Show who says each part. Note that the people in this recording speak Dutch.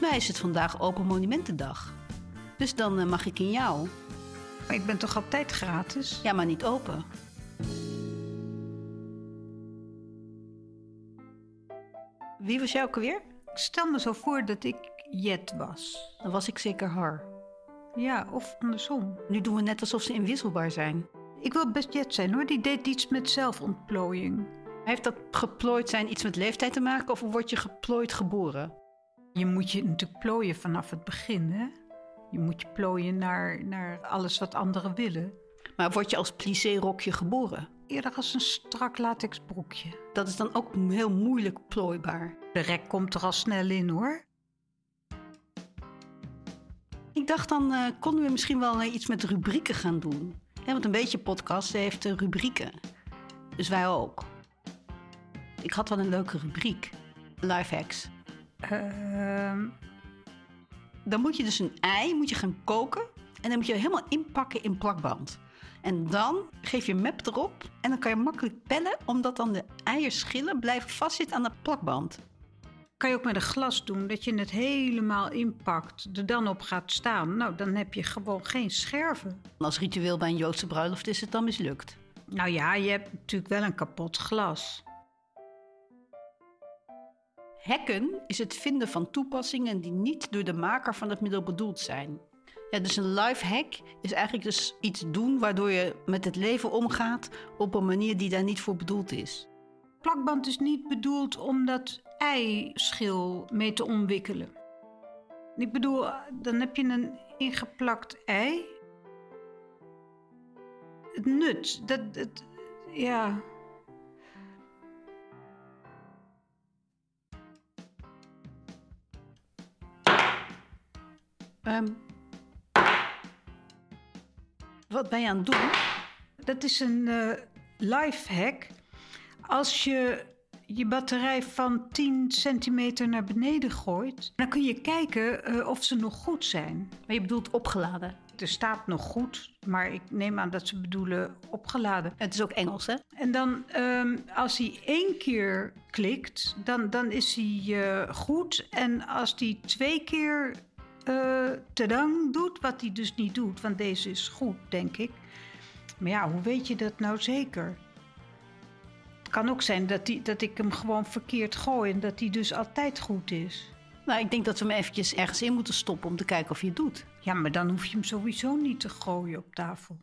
Speaker 1: Volgens mij is het vandaag Open Monumentendag. Dus dan eh, mag ik in jou.
Speaker 2: Maar ik ben toch altijd gratis?
Speaker 1: Ja, maar niet open. Wie was jij ook alweer?
Speaker 2: Ik stel me zo voor dat ik Jet was.
Speaker 1: Dan was ik zeker haar.
Speaker 2: Ja, of andersom.
Speaker 1: Nu doen we net alsof ze inwisselbaar zijn.
Speaker 2: Ik wil best Jet zijn hoor, die deed iets met zelfontplooiing.
Speaker 1: Heeft dat geplooid zijn iets met leeftijd te maken of word je geplooid geboren?
Speaker 2: Je moet je natuurlijk plooien vanaf het begin, hè? Je moet je plooien naar, naar alles wat anderen willen.
Speaker 1: Maar word je als plissé-rokje geboren?
Speaker 2: Eerder als een strak latex broekje.
Speaker 1: Dat is dan ook heel moeilijk plooibaar.
Speaker 2: De rek komt er al snel in hoor.
Speaker 1: Ik dacht dan eh, konden we misschien wel eh, iets met rubrieken gaan doen. Want een beetje podcast heeft uh, rubrieken. Dus wij ook. Ik had wel een leuke rubriek. Lifehacks.
Speaker 2: Ehm,
Speaker 1: Dan moet je dus een ei moet je gaan koken. En dan moet je helemaal inpakken in plakband. En dan geef je map erop. En dan kan je makkelijk pellen. Omdat dan de eierschillen blijven vastzitten aan de plakband.
Speaker 2: kan je ook met een glas doen, dat je het helemaal inpakt, er dan op gaat staan. Nou, dan heb je gewoon geen scherven.
Speaker 1: En als ritueel bij een Joodse bruiloft is het dan mislukt.
Speaker 2: Nou ja, je hebt natuurlijk wel een kapot glas.
Speaker 1: Hacken is het vinden van toepassingen die niet door de maker van het middel bedoeld zijn. Ja, dus een life hack is eigenlijk dus iets doen waardoor je met het leven omgaat op een manier die daar niet voor bedoeld is.
Speaker 2: Plakband is niet bedoeld om dat eischil mee te omwikkelen. Ik bedoel, dan heb je een ingeplakt ei. Het nut, dat, het, ja.
Speaker 1: Ehm, wat ben je aan het doen?
Speaker 2: Dat is een eh life hack. Als je je batterij van 10 centimeter naar beneden gooit, dan kun je kijken eh, of ze nog goed zijn.
Speaker 1: Maar je bedoelt opgeladen.
Speaker 2: Er staat nog goed, maar ik neem aan dat ze bedoelen opgeladen.
Speaker 1: Het is ook Engels, hè?
Speaker 2: En dan, ehm, als hij één keer klikt, dan, dan is hij eh, goed. En als hij twee keer eh tadang doet, wat hij dus niet doet, want deze is goed, denk ik. Maar ja, hoe weet je dat nou zeker? Het kan ook zijn dat, die, dat ik hem gewoon verkeerd gooi en dat hij dus altijd goed is.
Speaker 1: Nou, ik denk dat we hem eventjes ergens in moeten stoppen om te kijken of je het doet.
Speaker 2: Ja, maar dan hoef je hem sowieso niet te gooien op tafel.